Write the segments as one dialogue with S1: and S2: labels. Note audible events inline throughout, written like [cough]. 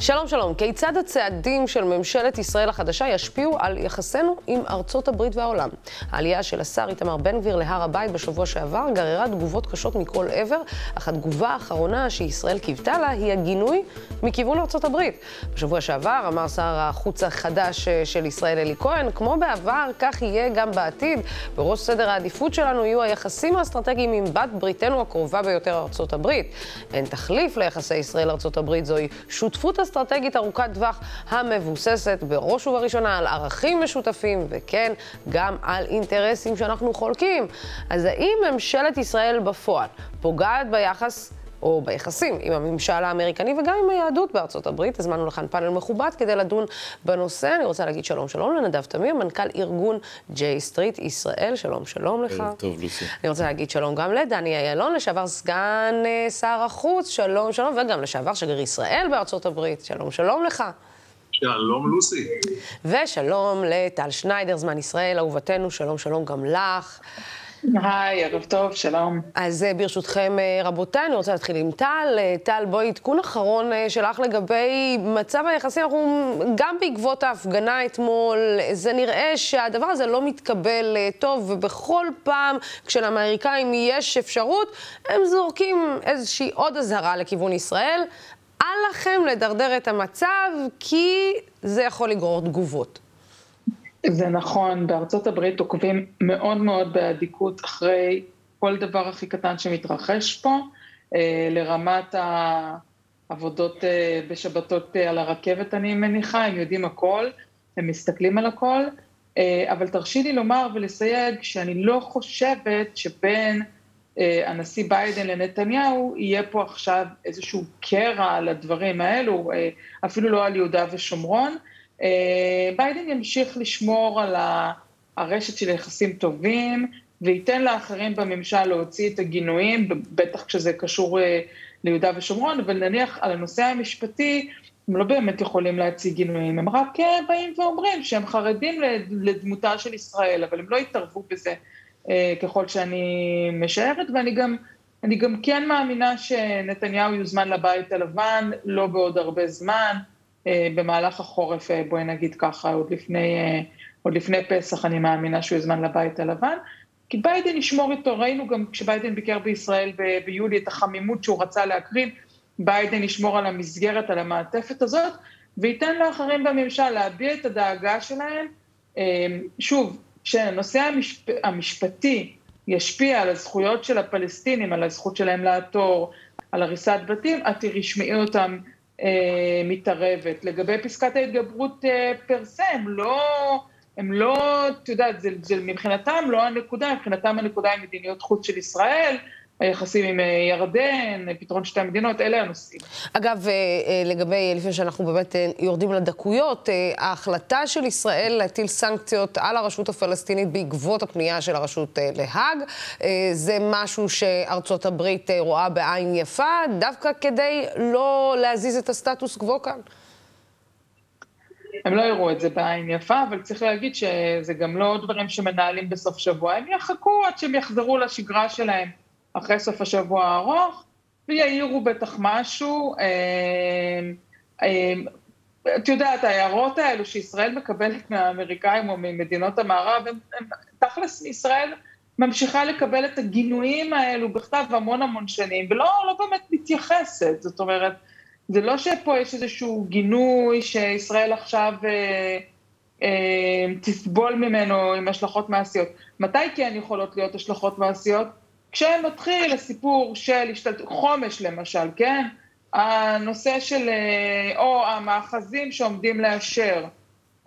S1: שלום שלום, כיצד הצעדים של ממשלת ישראל החדשה ישפיעו על יחסינו עם ארצות הברית והעולם? העלייה של השר איתמר בן גביר להר הבית בשבוע שעבר גררה תגובות קשות מכל עבר, אך התגובה האחרונה שישראל קיוותה לה היא הגינוי מכיוון ארצות הברית. בשבוע שעבר אמר שר החוץ החדש של ישראל אלי כהן, כמו בעבר, כך יהיה גם בעתיד. בראש סדר העדיפות שלנו יהיו היחסים האסטרטגיים עם בת בריתנו הקרובה ביותר, ארצות הברית. אין תחליף ליחסי ישראל-ארצות הברית, זוהי שותפות אסטרטגית ארוכת טווח המבוססת בראש ובראשונה על ערכים משותפים, וכן, גם על אינטרסים שאנחנו חולקים. אז האם ממשלת ישראל בפועל פוגעת ביחס או ביחסים עם הממשל האמריקני וגם עם היהדות בארצות הברית. הזמנו לכאן פאנל מכובד כדי לדון בנושא. אני רוצה להגיד שלום שלום לנדב תמיר, מנכ"ל ארגון ג'יי סטריט ישראל. שלום שלום לך.
S2: טוב, לוסי.
S1: אני רוצה להגיד שלום גם לדני איילון, לשעבר סגן אה, שר החוץ, שלום שלום, וגם לשעבר שגריר ישראל בארצות הברית. שלום שלום לך.
S2: שלום לוסי.
S1: ושלום לטל שניידר, זמן ישראל, אהובתנו, שלום שלום גם לך.
S3: היי, ערב טוב, שלום.
S1: אז אה, ברשותכם, אה, רבותיי, אני רוצה להתחיל עם טל. אה, טל, בואי, עדכון אחרון שלך לגבי מצב היחסים. אנחנו, גם בעקבות ההפגנה אתמול, זה נראה שהדבר הזה לא מתקבל טוב, ובכל פעם כשלאמריקאים יש אפשרות, הם זורקים איזושהי עוד אזהרה לכיוון ישראל. אל לכם לדרדר את המצב, כי זה יכול לגרור תגובות.
S3: זה נכון, בארצות הברית עוקבים מאוד מאוד באדיקות אחרי כל דבר הכי קטן שמתרחש פה, אה, לרמת העבודות אה, בשבתות אה, על הרכבת אני מניחה, הם יודעים הכל, הם מסתכלים על הכל, אבל תרשי לי לומר ולסייג שאני לא חושבת שבין הנשיא ביידן לנתניהו יהיה פה עכשיו איזשהו קרע על הדברים האלו, אפילו לא על יהודה ושומרון. אה, ביידן ימשיך לשמור על הרשת של יחסים טובים, וייתן לאחרים בממשל להוציא את הגינויים, בטח כשזה קשור אה, ליהודה ושומרון, אבל נניח על הנושא המשפטי, הם לא באמת יכולים להציג גינויים, הם רק אה, באים ואומרים שהם חרדים לדמותה של ישראל, אבל הם לא יתערבו בזה ככל שאני משערת, ואני גם, אני גם כן מאמינה שנתניהו יוזמן לבית הלבן, לא בעוד הרבה זמן, במהלך החורף, אה, בואי נגיד ככה, עוד לפני, אה, עוד לפני פסח אני מאמינה שהוא יוזמן לבית הלבן. כי ביידן ישמור איתו, ראינו גם כשביידן ביקר בישראל ב- ביולי את החמימות שהוא רצה להקרין, ביידן ישמור על המסגרת, על המעטפת הזאת, וייתן לאחרים בממשל להביע את הדאגה שלהם. שוב, כשהנושא המשפ... המשפטי ישפיע על הזכויות של הפלסטינים, על הזכות שלהם לעתור, על הריסת בתים, את תשמעי אותם אה, מתערבת. לגבי פסקת ההתגברות אה, פר סה, הם לא, הם לא, את יודעת, זה, זה מבחינתם לא הנקודה, מבחינתם הנקודה היא מדיניות חוץ של ישראל, היחסים עם אה, ירדן, פתרון שתי המדינות, אלה הנושאים.
S1: אגב, אה, אה, לגבי, לפני שאנחנו באמת יורדים לדקויות, ההחלטה של ישראל להטיל סנקציות על הרשות הפלסטינית בעקבות הפנייה של הרשות להאג, זה משהו שארצות הברית רואה בעין יפה, דווקא כדי לא להזיז את הסטטוס קוו כאן.
S3: הם לא יראו את זה בעין יפה, אבל צריך להגיד שזה גם לא דברים שמנהלים בסוף שבוע, הם יחכו עד שהם יחזרו לשגרה שלהם. אחרי סוף השבוע הארוך, ויעירו בטח משהו. אה, אה, את יודעת, ההערות האלו שישראל מקבלת מהאמריקאים או ממדינות המערב, הם, הם תכלס מישראל ממשיכה לקבל את הגינויים האלו בכתב המון המון שנים, ולא לא באמת מתייחסת. זאת אומרת, זה לא שפה יש איזשהו גינוי שישראל עכשיו אה, אה, תסבול ממנו עם השלכות מעשיות. מתי כן יכולות להיות השלכות מעשיות? כשמתחיל הסיפור של השתלטות, חומש למשל, כן? הנושא של, אה, או המאחזים שעומדים לאשר,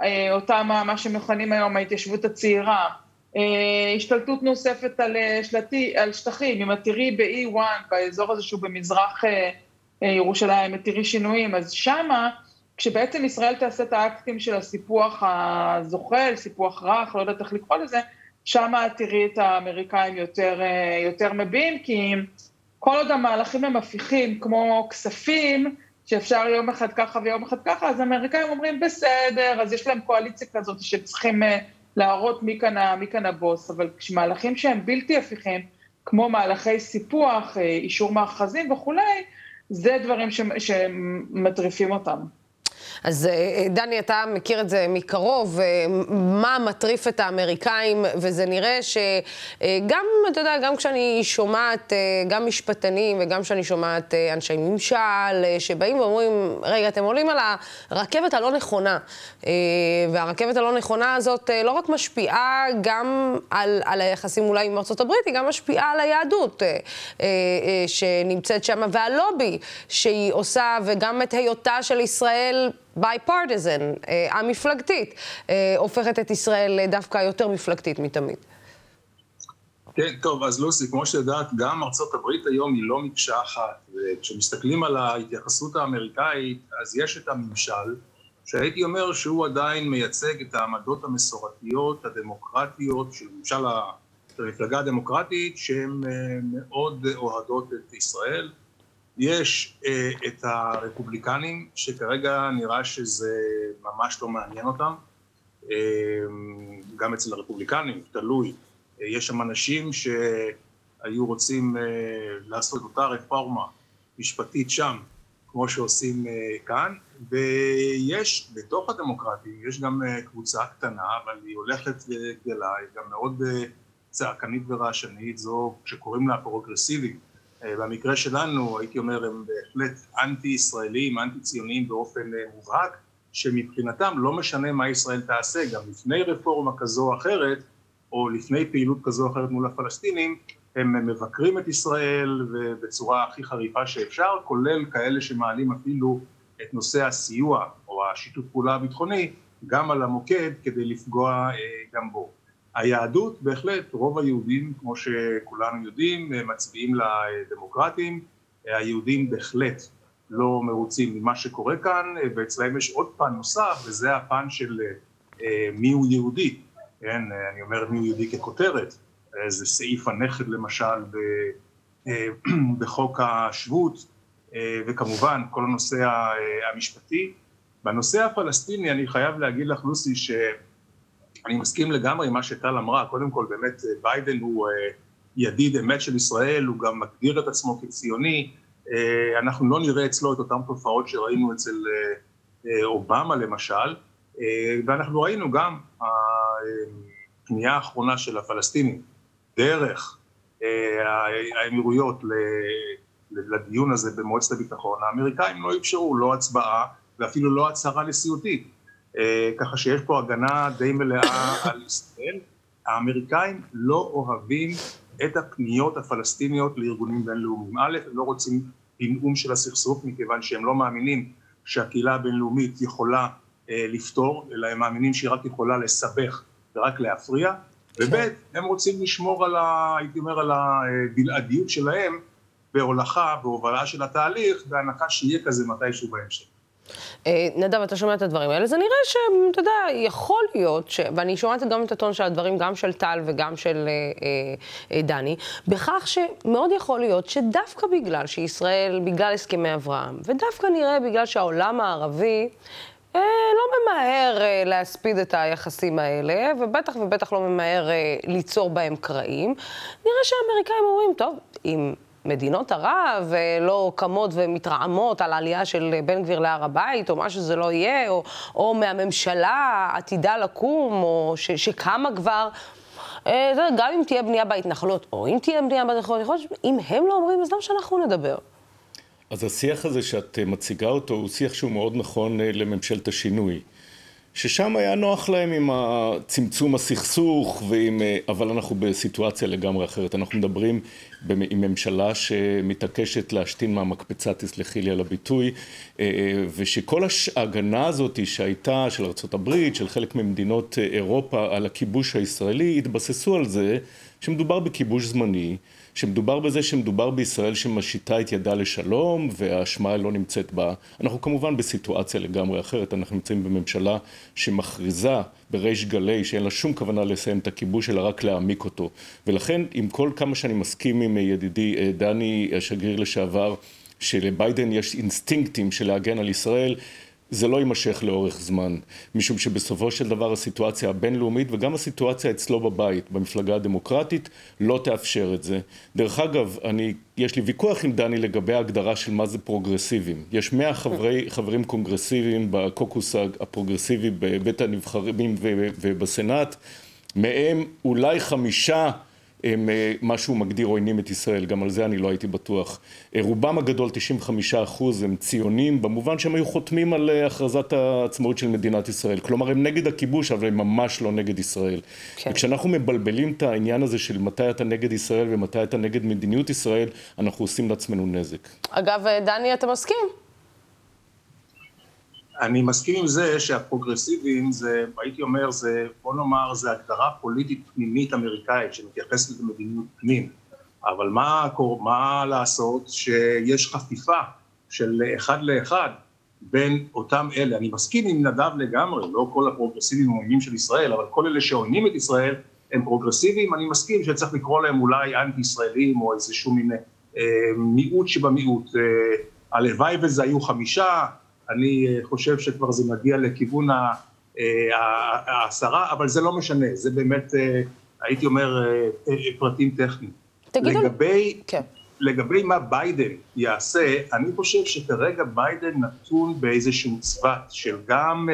S3: אה, אותם, מה שמכנים היום ההתיישבות הצעירה, אה, השתלטות נוספת על, שלטי, על שטחים, אם את תראי ב-E1, באזור הזה שהוא במזרח ירושלים, את תראי שינויים, אז שמה, כשבעצם ישראל תעשה את האקטים של הסיפוח הזוחל, סיפוח רך, לא יודעת איך לקרוא לזה, שם תראי את האמריקאים יותר, אה, יותר מביעים, כי כל עוד המהלכים הם הפיכים, כמו כספים, שאפשר יום אחד ככה ויום אחד ככה, אז האמריקאים אומרים, בסדר, אז יש להם קואליציה כזאת שצריכים אה, להראות מי כאן, מי כאן הבוס, אבל כשמהלכים שהם בלתי הפיכים, כמו מהלכי סיפוח, אה, אישור מאחזים וכולי, זה דברים שמטריפים אותם.
S1: אז אה, דני, אתה מכיר את זה מקרוב, אה, מה מטריף את האמריקאים, וזה נראה שגם, אתה יודע, גם כשאני שומעת, גם משפטנים וגם כשאני שומעת אנשי ממשל, שבאים ואומרים, רגע, אתם עולים על הרכבת הלא נכונה, והרכבת הלא נכונה הזאת לא רק משפיעה גם על, על היחסים אולי עם ארצות הברית, היא גם משפיעה על היהדות שנמצאת שם, והלובי שהיא עושה, וגם את היותה של ישראל bipartisan, אה, המפלגתית, אה, הופכת את ישראל דווקא יותר מפלגתית מתמיד.
S2: כן, טוב, אז לוסי, כמו שיודעת, גם ארצות הברית היום היא לא מקשה אחת, וכשמסתכלים על ההתייחסות האמריקאית, אז יש את הממשל, שהייתי אומר שהוא עדיין מייצג את העמדות המסורתיות, הדמוקרטיות, של ממשל המפלגה הדמוקרטית, שהן אה, מאוד אוהדות את ישראל. יש אה, את הרפובליקנים, שכרגע נראה שזה ממש לא מעניין אותם, אה, גם אצל הרפובליקנים, תלוי. אה, יש שם אנשים שהיו רוצים אה, לעשות אותה רפורמה משפטית שם, כמו שעושים אה, כאן, ויש בתוך הדמוקרטים, יש גם אה, קבוצה קטנה, אבל היא הולכת וגדלה, היא גם מאוד אה, צעקנית ורעשנית, זו שקוראים לה פרוגרסיבית. אה, במקרה שלנו, הייתי אומר, הם בהחלט אנטי-ישראלים, אנטי-ציוניים באופן אה, מובהק, שמבחינתם לא משנה מה ישראל תעשה, גם לפני רפורמה כזו או אחרת, או לפני פעילות כזו או אחרת מול הפלסטינים, הם מבקרים את ישראל בצורה הכי חריפה שאפשר, כולל כאלה שמעלים אפילו את נושא הסיוע או השיתוף פעולה הביטחוני גם על המוקד כדי לפגוע אה, גם בו. היהדות בהחלט, רוב היהודים, כמו שכולנו יודעים, מצביעים לדמוקרטים, היהודים בהחלט לא מרוצים ממה שקורה כאן, ואצלהם יש עוד פן נוסף, וזה הפן של אה, מיהו יהודי, כן, אני אומר מיהו יהודי ככותרת, זה סעיף הנכד למשל אה, [clears throat] בחוק השבות, אה, וכמובן כל הנושא המשפטי. בנושא הפלסטיני אני חייב להגיד לך לוסי ש... אני מסכים לגמרי עם מה שטל אמרה, קודם כל באמת ביידן הוא אה, ידיד אמת של ישראל, הוא גם מגדיר את עצמו כציוני, אה, אנחנו לא נראה אצלו את אותן תופעות שראינו אצל אה, אובמה למשל, ואנחנו ראינו גם הפנייה האחרונה של הפלסטינים דרך האמירויות לדיון הזה במועצת הביטחון, האמריקאים לא אפשרו לא הצבעה ואפילו לא הצהרה נשיאותית. אה, ככה שיש פה הגנה די מלאה [coughs] על ישראל. האמריקאים לא אוהבים את הפניות הפלסטיניות לארגונים בינלאומיים. א', הם לא רוצים פינאום של הסכסוך מכיוון שהם לא מאמינים שהקהילה הבינלאומית יכולה אה, לפתור, אלא הם מאמינים שהיא רק יכולה לסבך ורק להפריע, וב', כן. הם רוצים לשמור על ה... הייתי אומר על הבלעדיות שלהם בהולכה, בהובלה של התהליך, בהנחה שיהיה כזה מתישהו בהמשך.
S1: אה, נדב, אתה שומע את הדברים האלה, זה נראה שאתה יודע, יכול להיות, ש... ואני שומעת גם את הטון של הדברים, גם של טל וגם של אה, אה, דני, בכך שמאוד יכול להיות שדווקא בגלל שישראל, בגלל הסכמי אברהם, ודווקא נראה בגלל שהעולם הערבי, אה, לא ממהר אה, להספיד את היחסים האלה, ובטח ובטח לא ממהר אה, ליצור בהם קרעים. נראה שהאמריקאים אומרים, טוב, אם מדינות ערב אה, לא קמות ומתרעמות על העלייה של בן גביר להר הבית, או מה שזה לא יהיה, או, או מהממשלה עתידה לקום, או ש, שקמה כבר. אה, גם אם תהיה בנייה בהתנחלות, או אם תהיה בנייה בהתנחלות, יכול להיות שאם הם לא אומרים, אז למה שאנחנו נדבר?
S4: אז השיח הזה שאת אה, מציגה אותו הוא שיח שהוא מאוד נכון לממשלת השינוי. ששם היה נוח להם עם צמצום הסכסוך, ועם, אה, אבל אנחנו בסיטואציה לגמרי אחרת. אנחנו מדברים עם ממשלה שמתעקשת להשתין מהמקפצה, תסלחי לי על הביטוי, אה, אה, ושכל ההגנה הזאת שהייתה של ארה"ב, של חלק ממדינות אירופה על הכיבוש הישראלי, התבססו על זה שמדובר בכיבוש זמני. שמדובר בזה שמדובר בישראל שמשיתה את ידה לשלום והאשמה לא נמצאת בה. אנחנו כמובן בסיטואציה לגמרי אחרת, אנחנו נמצאים בממשלה שמכריזה בריש גלי שאין לה שום כוונה לסיים את הכיבוש אלא רק להעמיק אותו. ולכן עם כל כמה שאני מסכים עם ידידי אה, דני השגריר לשעבר שלביידן יש אינסטינקטים של להגן על ישראל זה לא יימשך לאורך זמן, משום שבסופו של דבר הסיטואציה הבינלאומית וגם הסיטואציה אצלו בבית, במפלגה הדמוקרטית, לא תאפשר את זה. דרך אגב, אני, יש לי ויכוח עם דני לגבי ההגדרה של מה זה פרוגרסיביים. יש מאה חברי, חברים פרוגרסיביים בקוקוס הפרוגרסיבי בבית הנבחרים ובסנאט, מהם אולי חמישה הם אה, מה שהוא מגדיר עוינים את ישראל, גם על זה אני לא הייתי בטוח. אה, רובם הגדול, 95 אחוז, הם ציונים, במובן שהם היו חותמים על אה, הכרזת העצמאות של מדינת ישראל. כלומר, הם נגד הכיבוש, אבל הם ממש לא נגד ישראל. כן. וכשאנחנו מבלבלים את העניין הזה של מתי אתה נגד ישראל ומתי אתה נגד מדיניות ישראל, אנחנו עושים לעצמנו נזק.
S1: אגב, דני, אתה מסכים?
S2: אני מסכים עם זה שהפרוגרסיבים זה, הייתי אומר, זה, בוא נאמר, זה הגדרה פוליטית פנימית אמריקאית שמתייחסת למדיניות פנים. אבל מה, מה לעשות שיש חפיפה של אחד לאחד בין אותם אלה. אני מסכים עם נדב לגמרי, לא כל הפרוגרסיבים עוינים של ישראל, אבל כל אלה שעוינים את ישראל הם פרוגרסיביים, אני מסכים שצריך לקרוא להם אולי אנטי ישראלים או איזשהו מין אה, מיעוט שבמיעוט. אה, הלוואי וזה היו חמישה, אני אה, חושב שכבר זה מגיע לכיוון אה, העשרה, אבל זה לא משנה, זה באמת, אה, הייתי אומר, פרטים טכניים.
S1: תגידו...
S2: לגבי, כן. לגבי מה ביידן יעשה, אני חושב שכרגע ביידן נתון באיזשהו צוות של גם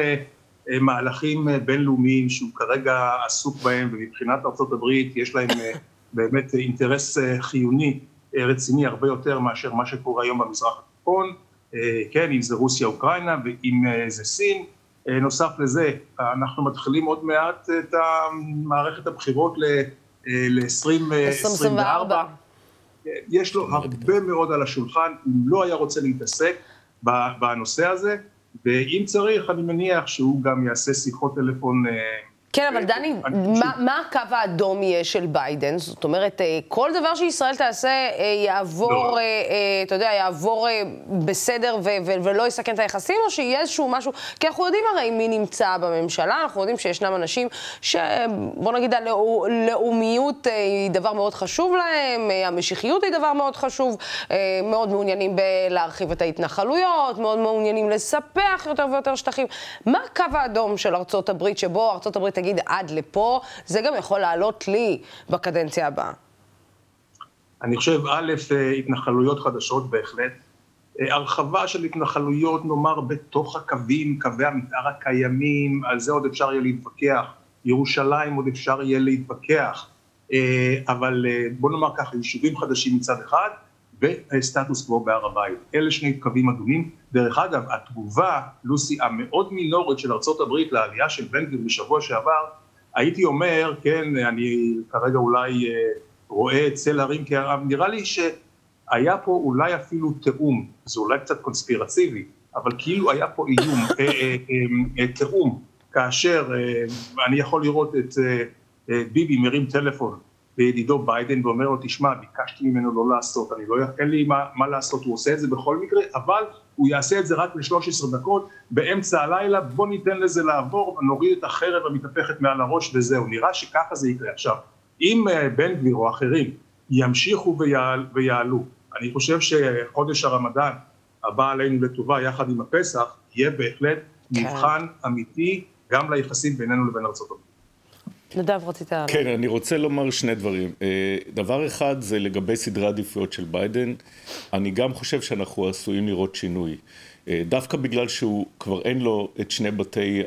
S2: מהלכים בינלאומיים שהוא כרגע עסוק בהם, ומבחינת ארה"ב יש להם [laughs] באמת אינטרס חיוני רציני הרבה יותר מאשר מה שקורה היום במזרח התיכון. אה, כן, אם זה רוסיה אוקראינה ואם אה, זה סין. אה, נוסף לזה, אנחנו מתחילים עוד מעט את מערכת הבחירות ל-2024. יש לו הרבה מאוד על השולחן, הוא לא היה רוצה להתעסק בנושא הזה, ואם צריך, אני מניח שהוא גם יעשה שיחות טלפון
S1: כן, אבל דני, מה, מה הקו האדום יהיה של ביידן? זאת אומרת, אה, כל דבר שישראל תעשה אה, יעבור, לא. אה, אתה יודע, יעבור בסדר ו- ו- ולא יסכן את היחסים, או שיהיה איזשהו משהו... כי אנחנו יודעים הרי מי נמצא בממשלה, אנחנו יודעים שישנם אנשים שבוא נגיד הלאומיות היא דבר מאוד חשוב להם, המשיחיות היא דבר מאוד חשוב, מאוד מעוניינים להרחיב את ההתנחלויות, מאוד מעוניינים לספח יותר ויותר שטחים. מה הקו האדום של ארצות הברית, שבו ארצות הברית תגיד עד לפה, זה גם יכול לעלות לי בקדנציה הבאה.
S2: אני חושב, א', אה, התנחלויות חדשות בהחלט. אה, הרחבה של התנחלויות, נאמר, בתוך הקווים, קווי המתאר הקיימים, על זה עוד אפשר יהיה להתווכח. ירושלים עוד אפשר יהיה להתווכח. אה, אבל בוא נאמר ככה, יישובים חדשים מצד אחד, וסטטוס קוו בהר הבית. אלה שני קווים אדומים. דרך אגב, התגובה, לוסי, המאוד מינורית של הברית לעלייה של בן גביר בשבוע שעבר, הייתי אומר, כן, אני כרגע אולי אה, רואה צל הרים כהרב, נראה לי שהיה פה אולי אפילו תיאום, זה אולי קצת קונספירציבי, אבל כאילו היה פה איום, אה, אה, תיאום, כאשר אני יכול לראות את ביבי מרים טלפון לידידו ביידן ואומר לו, תשמע, ביקשתי ממנו לא לעשות, אני לא, אין לי מה, מה לעשות, הוא עושה את זה בכל מקרה, אבל הוא יעשה את זה רק ל-13 דקות, באמצע הלילה, בוא ניתן לזה לעבור ונוריד את החרב המתהפכת מעל הראש וזהו, נראה שככה זה יקרה. עכשיו, אם אה, בן גביר או אחרים ימשיכו ויעל, ויעלו, אני חושב שחודש הרמדאן הבא עלינו לטובה יחד עם הפסח, יהיה בהחלט כן. מבחן אמיתי גם ליחסים בינינו לבין ארצות הברית.
S1: נדב, רצית...
S4: כן, אני רוצה לומר שני דברים. אה, דבר אחד זה לגבי סדרי עדיפויות של ביידן. אני גם חושב שאנחנו עשויים לראות שינוי. אה, דווקא בגלל שהוא כבר אין לו את שני בתי,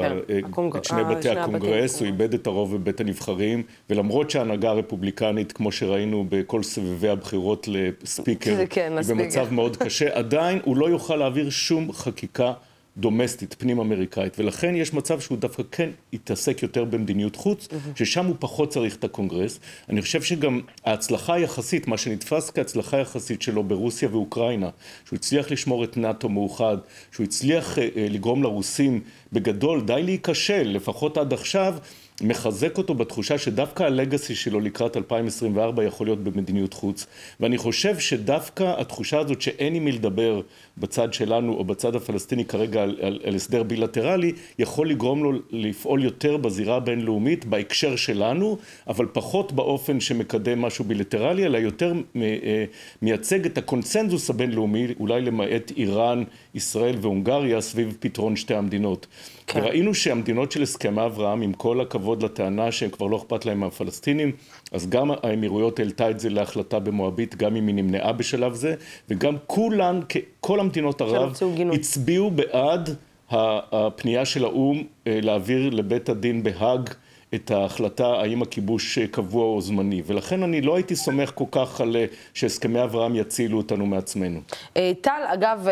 S4: כן, הקונג... את שני בתי הקונגרס, הוא איבד את הרוב בבית הנבחרים, ולמרות שההנהגה הרפובליקנית, כמו שראינו בכל סבבי הבחירות ל speaker, כן, היא במצב מאוד קשה, עדיין הוא לא יוכל להעביר שום חקיקה דומסטית, פנים אמריקאית, ולכן יש מצב שהוא דווקא כן יתעסק יותר במדיניות חוץ, ששם הוא פחות צריך את הקונגרס. אני חושב שגם ההצלחה היחסית, מה שנתפס כהצלחה יחסית שלו ברוסיה ואוקראינה, שהוא הצליח לשמור את נאט"ו מאוחד, שהוא הצליח uh, לגרום לרוסים בגדול די להיכשל, לפחות עד עכשיו, מחזק אותו בתחושה שדווקא הלגאסי שלו לקראת 2024 יכול להיות במדיניות חוץ, ואני חושב שדווקא התחושה הזאת שאין עם מי לדבר בצד שלנו או בצד הפלסטיני כרגע על, על, על הסדר בילטרלי, יכול לגרום לו לפעול יותר בזירה הבינלאומית בהקשר שלנו, אבל פחות באופן שמקדם משהו בילטרלי, אלא יותר אה, מייצג את הקונצנזוס הבינלאומי, אולי למעט איראן, ישראל והונגריה, סביב פתרון שתי המדינות. כן. וראינו שהמדינות של הסכמי אברהם, עם כל הכבוד לטענה שהם כבר לא אכפת להם מהפלסטינים, אז גם האמירויות העלתה את זה להחלטה במואבית, גם אם היא נמנעה בשלב זה, וגם כולן, כל המדינות ערב, הצביעו בעד הפנייה של האו"ם אה, להעביר לבית הדין בהאג את ההחלטה האם הכיבוש קבוע או זמני, ולכן אני לא הייתי סומך כל כך על אה, שהסכמי אברהם יצילו אותנו מעצמנו.
S1: אה, טל, אגב,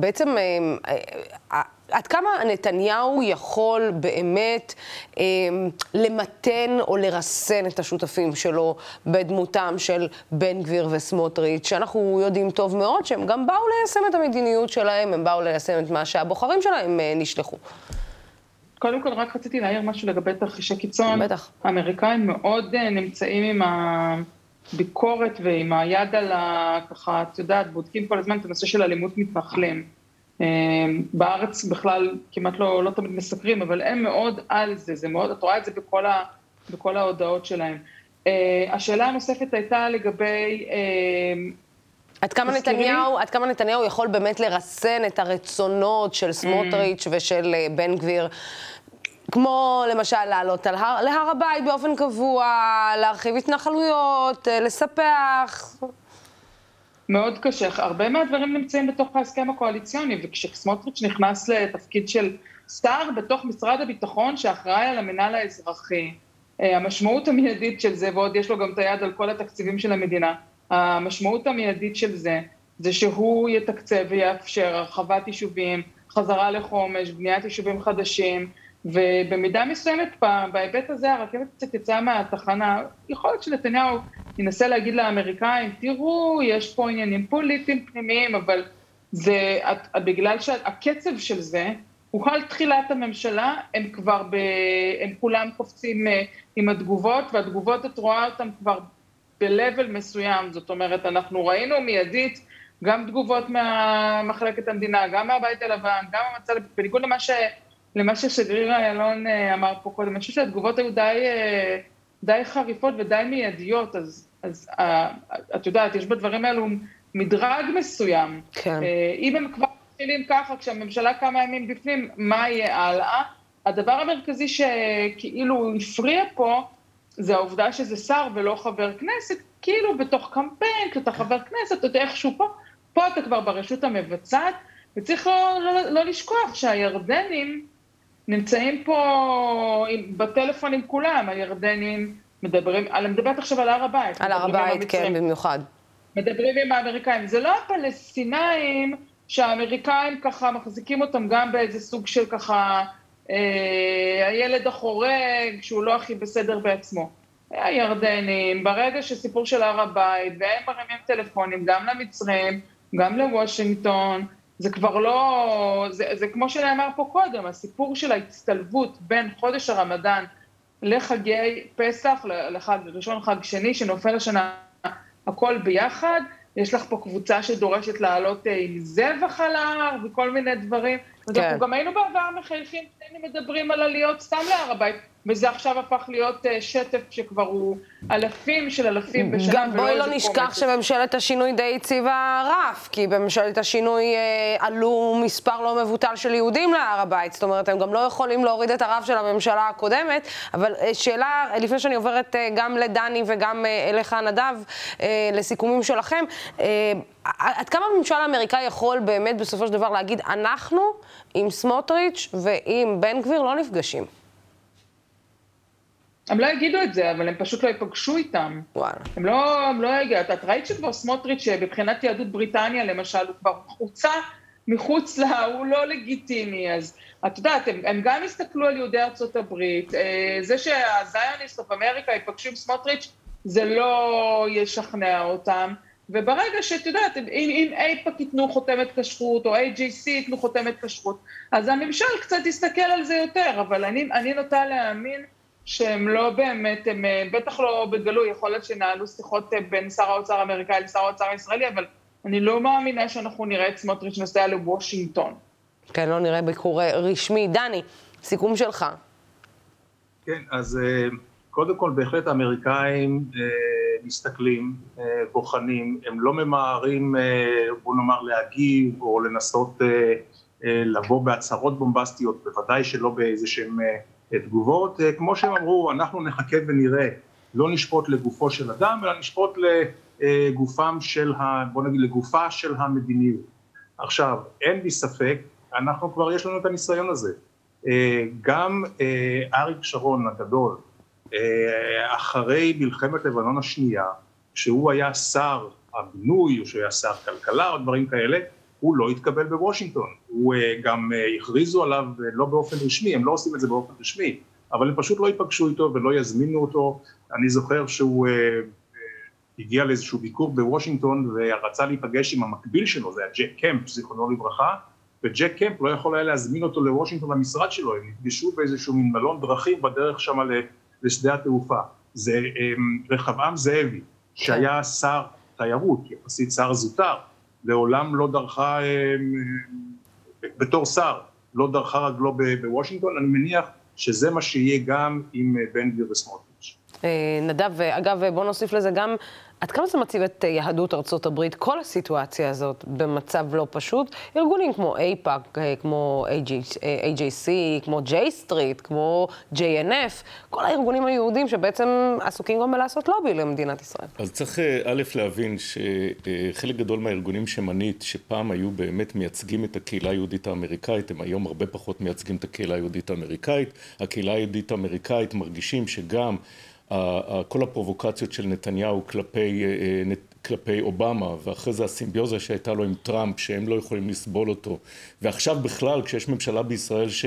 S1: בעצם עד כמה נתניהו יכול באמת אה, למתן או לרסן את השותפים שלו בדמותם של בן גביר וסמוטריץ', שאנחנו יודעים טוב מאוד שהם גם באו ליישם את המדיניות שלהם, הם באו ליישם את מה שהבוחרים שלהם אה, נשלחו.
S3: קודם כל, רק רציתי להעיר משהו לגבי תרחישי קיצון. בטח. האמריקאים מאוד uh, נמצאים עם הביקורת ועם היד על ה... ככה, את יודעת, בודקים כל הזמן את הנושא של אלימות מתנחלים. אמ, בארץ בכלל כמעט לא, לא תמיד מסקרים, אבל הם מאוד על זה, זה מאוד, את רואה את זה בכל, ה, בכל ההודעות שלהם. אה, השאלה הנוספת הייתה לגבי... אמ,
S1: עד כמה, נתניהו, עד כמה נתניהו יכול באמת לרסן את הרצונות של סמוטריץ' mm. ושל אה, בן גביר, כמו למשל לעלות על הר, להר הבית באופן קבוע, להרחיב התנחלויות, אה, לספח.
S3: מאוד קשה. הרבה מהדברים נמצאים בתוך ההסכם הקואליציוני, וכשסמוטריץ' נכנס לתפקיד של שר בתוך משרד הביטחון שאחראי על המינהל האזרחי, אה, המשמעות המיידית של זה, ועוד יש לו גם את היד על כל התקציבים של המדינה, המשמעות המיידית של זה, זה שהוא יתקצב ויאפשר הרחבת יישובים, חזרה לחומש, בניית יישובים חדשים, ובמידה מסוימת בהיבט הזה הרכבת קצת יצאה מהתחנה, יכול להיות שנתניהו ינסה להגיד לאמריקאים, תראו, יש פה עניינים פוליטיים פנימיים, אבל זה, בגלל שהקצב של זה, הוא על תחילת הממשלה, הם כבר, ב, הם כולם קופצים אה, עם התגובות, והתגובות, את רואה אותן כבר ב-level מסוים, זאת אומרת, אנחנו ראינו מיידית גם תגובות ממחלקת המדינה, גם מהבית הלבן, גם המצב, בניגוד למה ש... למה ששגריר איילון אה, אמר פה קודם. אני חושבת שהתגובות היו די, אה, די חריפות ודי מיידיות, אז, אז אה, את יודעת, יש בדברים האלו מדרג מסוים. כן. אם הם כבר מתחילים ככה, כשהממשלה כמה ימים בפנים, מה יהיה הלאה? הדבר המרכזי שכאילו הפריע פה, זה העובדה שזה שר ולא חבר כנסת, כאילו בתוך קמפיין, כשאתה חבר כנסת, אתה יודע איכשהו פה, פה אתה כבר ברשות המבצעת, וצריך לא, לא, לא לשכוח שהירדנים, נמצאים פה בטלפון עם כולם, הירדנים מדברים, אני מדברת עכשיו על הר הבית.
S1: על הר הבית, כן, במיוחד.
S3: מדברים עם האמריקאים. זה לא הפלסטינאים שהאמריקאים ככה מחזיקים אותם גם באיזה סוג של ככה, אה, הילד החורג, שהוא לא הכי בסדר בעצמו. הירדנים, ברגע שסיפור של הר הבית, והם מרימים טלפונים גם למצרים, גם לוושינגטון, זה כבר לא, זה, זה כמו שנאמר פה קודם, הסיפור של ההצטלבות בין חודש הרמדאן לחגי פסח, לחג ראשון, חג שני, שנופל השנה הכל ביחד, יש לך פה קבוצה שדורשת לעלות אה, עם זבח על ההר וכל מיני דברים. כן. אנחנו גם היינו בעבר מחייכים, היינו מדברים על עליות סתם להר הבית. וזה עכשיו הפך להיות אה, שטף שכבר הוא אלפים של אלפים בשנה.
S1: גם בואי לא נשכח שממשלת השינוי די הציבה רף, כי בממשלת השינוי אה, עלו מספר לא מבוטל של יהודים להר הבית, זאת אומרת, הם גם לא יכולים להוריד את הרף של הממשלה הקודמת, אבל אה, שאלה, לפני שאני עוברת גם לדני וגם אליך, נדב, לסיכומים שלכם, עד כמה הממשל האמריקאי יכול באמת בסופו של דבר להגיד, אנחנו עם סמוטריץ' ועם בן גביר לא נפגשים?
S3: הם לא יגידו את זה, אבל הם פשוט לא ייפגשו איתם. וואלה. הם לא, הם לא יגידו. את ראית שכבר סמוטריץ', מבחינת יהדות בריטניה למשל, הוא כבר חוצה מחוץ לה, הוא לא לגיטימי, אז את יודעת, הם, הם גם הסתכלו על יהודי ארצות הברית, אה, זה שה Zionist of America ייפגשו עם סמוטריץ', זה לא ישכנע אותם. וברגע שאת יודעת, אם, אם אייפאק ייתנו חותמת כשרות, או AJC ייתנו חותמת כשרות, אז הממשל קצת יסתכל על זה יותר, אבל אני, אני נוטה להאמין שהם לא באמת, הם אה, בטח לא בגלוי, יכול להיות שינהלו שיחות אה, בין שר האוצר האמריקאי לשר האוצר הישראלי, אבל אני לא מאמינה שאנחנו נראה את סמוטריץ' נוסע לוושינגטון.
S1: כן, לא נראה ביקור רשמי. דני, סיכום שלך.
S2: כן, אז קודם כל בהחלט האמריקאים מסתכלים, בוחנים, הם לא ממהרים, בוא נאמר, להגיב או לנסות לבוא בהצהרות בומבסטיות, בוודאי שלא באיזה שהם תגובות, כמו שהם אמרו, אנחנו נחכה ונראה, לא נשפוט לגופו של אדם, אלא נשפוט לגופם של, ה, בוא נגיד, לגופה של המדיניות. עכשיו, אין לי ספק, אנחנו כבר, יש לנו את הניסיון הזה. גם אריק שרון הגדול, אחרי מלחמת לבנון השנייה, כשהוא היה שר הבינוי, או שהוא היה שר כלכלה או דברים כאלה, הוא לא התקבל בוושינגטון. הוא גם הכריזו עליו לא באופן רשמי, הם לא עושים את זה באופן רשמי, אבל הם פשוט לא ייפגשו איתו ולא יזמינו אותו. אני זוכר שהוא הגיע לאיזשהו ביקור בוושינגטון ורצה להיפגש עם המקביל שלו, זה היה ג'ק קמפ, זיכרונו לברכה, וג'ק קמפ לא יכול היה להזמין אותו לוושינגטון למשרד שלו, הם נפגשו באיזשהו מין מלון דרכים בדרך שם לשדה התעופה. זה רחבעם זאבי, שהיה שר תיירות, יחסית שר זוטר, לעולם לא דרכה, בתור שר, לא דרכה רגלו בוושינגטון, אני מניח שזה מה שיהיה גם עם בן גביר וסמוטריץ'.
S1: נדב, אגב, בוא נוסיף לזה גם, עד כמה זה מציב את יהדות ארצות הברית, כל הסיטואציה הזאת, במצב לא פשוט? ארגונים כמו אייפאק, כמו AJC, כמו J Street, כמו JNF, כל הארגונים היהודים שבעצם עסוקים גם בלעשות לובי למדינת ישראל.
S4: אז צריך א', להבין שחלק גדול מהארגונים שמנית, שפעם היו באמת מייצגים את הקהילה היהודית האמריקאית, הם היום הרבה פחות מייצגים את הקהילה היהודית האמריקאית. הקהילה היהודית האמריקאית מרגישים שגם כל הפרובוקציות של נתניהו כלפי, כלפי אובמה, ואחרי זה הסימביוזה שהייתה לו עם טראמפ, שהם לא יכולים לסבול אותו, ועכשיו בכלל, כשיש ממשלה בישראל ש,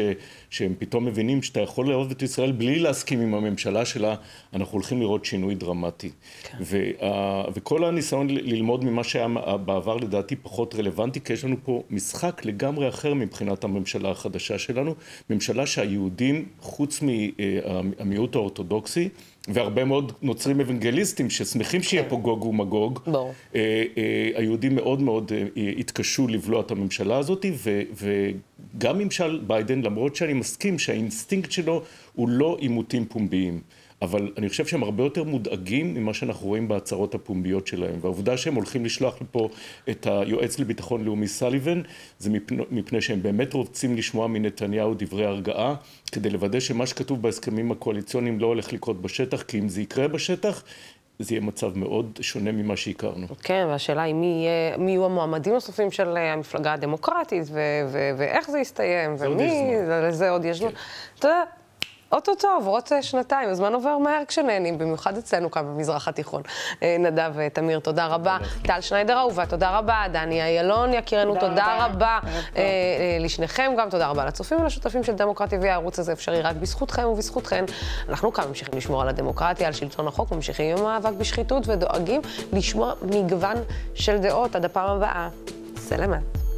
S4: שהם פתאום מבינים שאתה יכול לאהוב את ישראל בלי להסכים עם הממשלה שלה, אנחנו הולכים לראות שינוי דרמטי. כן. וה, וכל הניסיון ללמוד ממה שהיה בעבר לדעתי פחות רלוונטי, כי יש לנו פה משחק לגמרי אחר מבחינת הממשלה החדשה שלנו, ממשלה שהיהודים, חוץ מהמיעוט האורתודוקסי, והרבה מאוד נוצרים אוונגליסטים ששמחים שיהיה פה גוג ומגוג. ברור. היהודים מאוד מאוד התקשו לבלוע את הממשלה הזאת, וגם ממשל ביידן, למרות שאני מסכים שהאינסטינקט שלו הוא לא עימותים פומביים. אבל אני חושב שהם הרבה יותר מודאגים ממה שאנחנו רואים בהצהרות הפומביות שלהם. והעובדה שהם הולכים לשלוח לפה את היועץ לביטחון לאומי סליבן, זה מפני, מפני שהם באמת רוצים לשמוע מנתניהו דברי הרגעה, כדי לוודא שמה שכתוב בהסכמים הקואליציוניים לא הולך לקרות בשטח, כי אם זה יקרה בשטח, זה יהיה מצב מאוד שונה ממה שהכרנו.
S1: כן, והשאלה היא מי, יהיה, מי יהיו המועמדים הנוספים של המפלגה הדמוקרטית, ו- ו- ואיך זה יסתיים, ומי, לזה עוד יש זמן. אתה יודע, אוטוטו עוברות שנתיים, הזמן עובר מהר כשנהנים, במיוחד אצלנו כאן במזרח התיכון. נדב ותמיר, תודה רבה. טל שניידר אהובה, תודה רבה. דני איילון, יקירנו, תודה רבה. לשניכם גם, תודה רבה לצופים ולשותפים של דמוקרטי והערוץ הזה אפשרי רק בזכותכם ובזכותכן. אנחנו כאן ממשיכים לשמור על הדמוקרטיה, על שלטון החוק, ממשיכים עם המאבק בשחיתות ודואגים לשמוע מגוון של דעות. עד הפעם הבאה, סלמת.